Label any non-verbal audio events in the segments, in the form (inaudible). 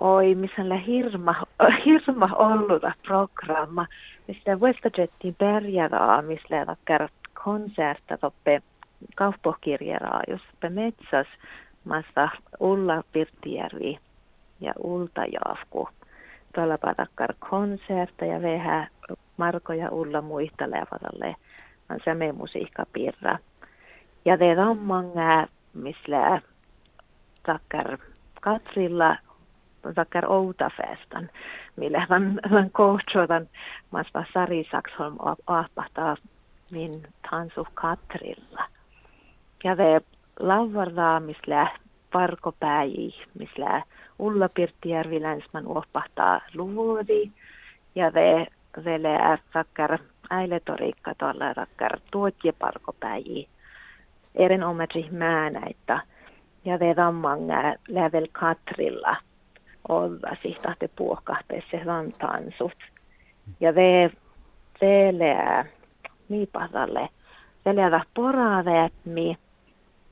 oi, missä on hirma, (laughs) hirma ollut programma. Mistä Westajetin perjäraa, missä on konserta toppe kauppohkirjeraa, jos metsas masta Ulla Pirttijärvi ja Ulta Jaafku. Tuolla patakkar konserta ja vähän Marko ja Ulla muista levadalle on se musiikkapirra. Ja det on många missä tackar Katrilla tackar Outafestan, millä van, van kohtsodan masva Sari Saksholm ahpahtaa min tansu Katrilla. Ja missä parkopäivi, missä Ulla Pirttijärvi länsman uhpahtaa luvuodi. Ja det vielä tackar äiletoriikka tuolla tackar tuotjeparkopäivi erinomaisesti määnäitä ja vedan många level katrilla olla sitä te puokahteessa rantansut. Ja ve telee miipadalle velellä poravetmi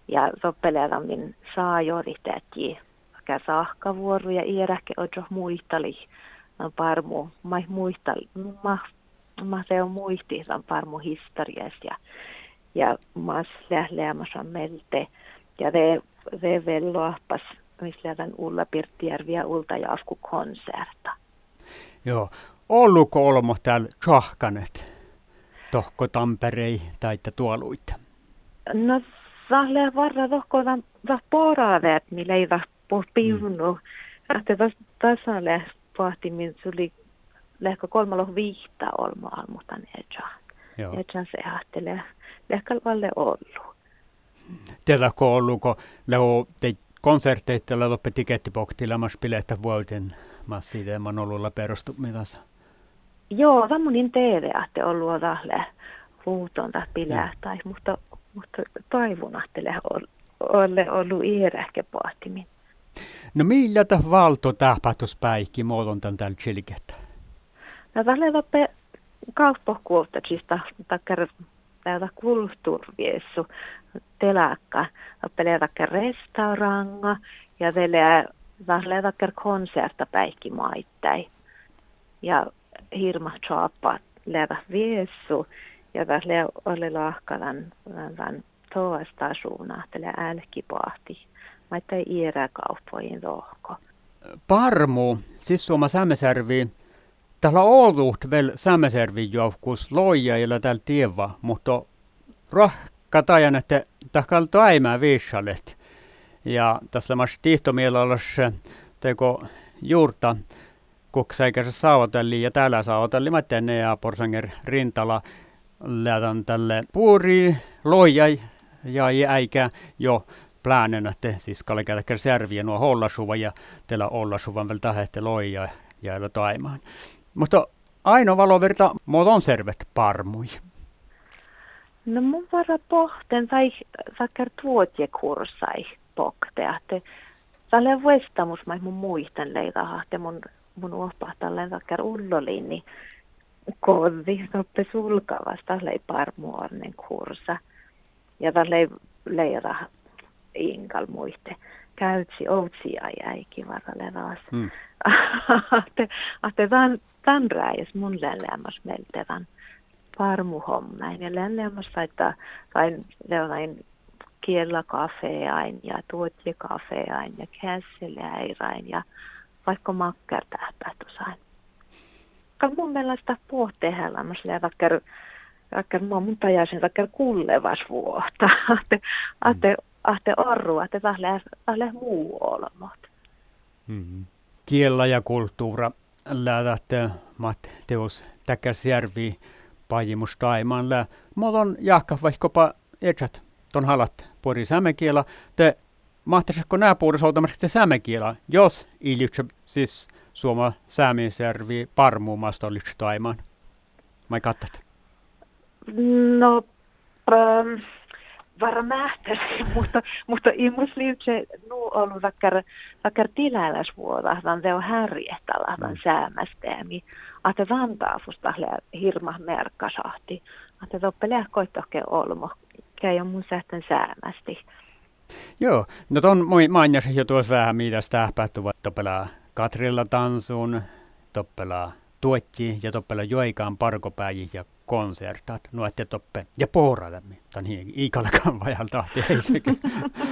ja soppeleella min saajoritetti sekä sahkavuoru ja iäräkke ojo muistali parmu mai muistali ma ma se on muisti parmu historiasta ja ja mas lähleämässä melte. Ja det, det väl mislävän Ulla Pirttijärvi ja Ulta Jaafku konserta. Joo. Olluko olmo täällä tjahkanet? Tohko Tamperei tai tuoluita? No, sahle varra tohko va poravet, millä ei va piunu. Mm. Että tasalle pohtimin suli lehko kolmalo viihtä olmoa, mutta ne Joo. Ja se ajattelee ehkä valle ollut. Tiedätkö olluko leo te konserteilla loppe tikettipoktilla mas pilettä vuoden massiideeman olulla perustumidassa? Joo, sammunin TV, että ollut tälle huuton tai pilähtäis, mutta, mutta toivon, että ole ollut iärähke pohtimin. No millä tämä valto tapahtuspäikki muodon tämän täällä chilkettä? No tällä loppe kauppakuottaisista takkar täältä kulttuuriessu telakka, pelejä restauranga ja vielä vähän konserta päikki maittai. Ja hirma choppa leva viessu ja vähän oli lahkalan vähän toista suuna, tällä älkipahti. Maittai iärä kauppoihin lohko. Parmu, siis Suoma Sämesärvi, Täällä on ollut vielä Sämmäservin joukkous loijailla täällä tieva, mutta rahkatajan, että takal toimää viissalet. Ja tässä mä tihtomielessä teko juurta kuksaikässä saavotelli ja täällä saavotelli mä tänne ja porsanger rintala lätän tälle puuri loija ja äikä jo plänen, että siis kalkeläkär särviä nuo hollasuva ja teillä ollasuvan vielä tahette loija ja taimaan. Mutta ainoa valoverta on servet parmui. No mun vara pohten sai sakkar tuotjekurssai pokte, että tälle vestamus mä mun muistan leita, että mun mun uoppahtalle sakkar ullolini koddi soppe sulkavasta lei parmuornen kursa. Ja tälle leira inkal muiste käytsi outsia jäikin varalle taas. Mm. (laughs) että tämän rääjäs mun länleämäs meltevän parmuhommain. Ja länleämäs saittaa sain leonain kiellä kafeain ja tuotje kafeain ja kässeläirain ja vaikka makkar tähpähtusain. Kan mun mielestä pohtehellämäs leväkkär vaikka mun tajasin vaikka kullevas vuotta. (laughs) Ahte, ahte, ahte orru, ahte tahle muu olmot. Mm-hmm. Ja kulttuura lähdät mat teos Täkäsjärvi pajimus taimaan lä. Mulla jahka vaikkapa etsät ton halat pori sämekiela. Te mahtaisiko nää puolisoltamassa sämekiela, jos ilytsä siis Suoma Säämiesjärvi parmuumasta olisi taimaan? Mai kattat? No, ähm, varmasti, (laughs) mutta, mutta ei muslimse nu ollut vaikka, vaikka tiläläisvuoda, se on härjehtala, vaan mm. säämästeemi. Että rantaafusta hirma merkkasahti. Että toppelea koittoke olmo, käy on mun sähtön säämästi. Joo, no ton mainias jo tuossa vähän, mitä sitä tapahtuvat topelaa Katrilla tansun, toppela tuotti ja toppela joikaan parkopäijiä ja konsertat, nuotte toppe ja pohradammi. Tämän hi iikalkaan vajal tahti ei sekin.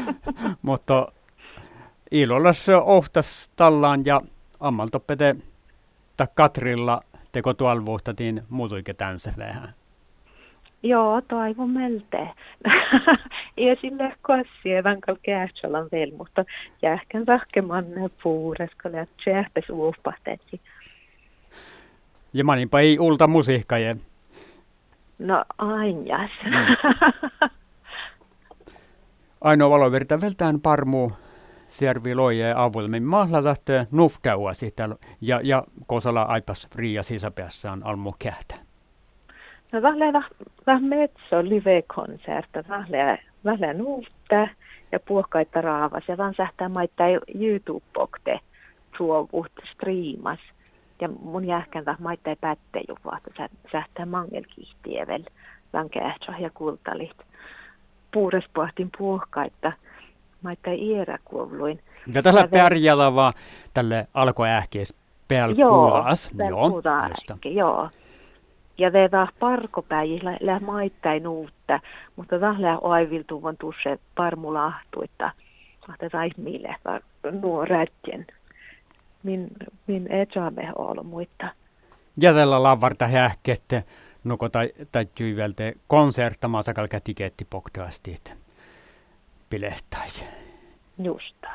(laughs) Mutta ilolas ohtas tallaan ja ammal toppete ta Katrilla teko tuolvuhtatiin muutuike tänsä vähän. Joo, toivon melte. (laughs) Ei sille kassia vankal käätsalan vielä, mutta jähkän rahkemanne puureskalle, että tjähpes uupahtetsi. Ja maninpa ei ulta musiikkajen. No ainias. Mm. Ainoa valovirta veltään parmu servi loje avulmin mahlatahte nufkäua sitä ja, ja kosala aipas fria sisäpäässään almu kähtä. No vähle väh metso live-konserta, vähle, vähle nuutta ja puhkaita raavas ja vaan sähtää maittaa YouTube-pokte tuovut striimas. Ja mun jähkän väh maittaa pätte että sähtää mangelkihtiä kähtsä ja kultalit. Puurespohtin puhkaita maittaa iäräkuovluin. Ja tällä pärjällä vaan tälle alkoi ähkees pelkuulas. Joo, joo. Ja det var parkopäivillä lä maittain uutta, mutta tällä aiviltuvan tusse parmulahtuitta. Että sai mille nuo rätjen. Min, min ei saamme olla muita. Ja tällä lavarta hähkette, nuko tai, tai tyyvelte konserttamaan sakal kätikeetti podcastit. Pilehtai. Justa.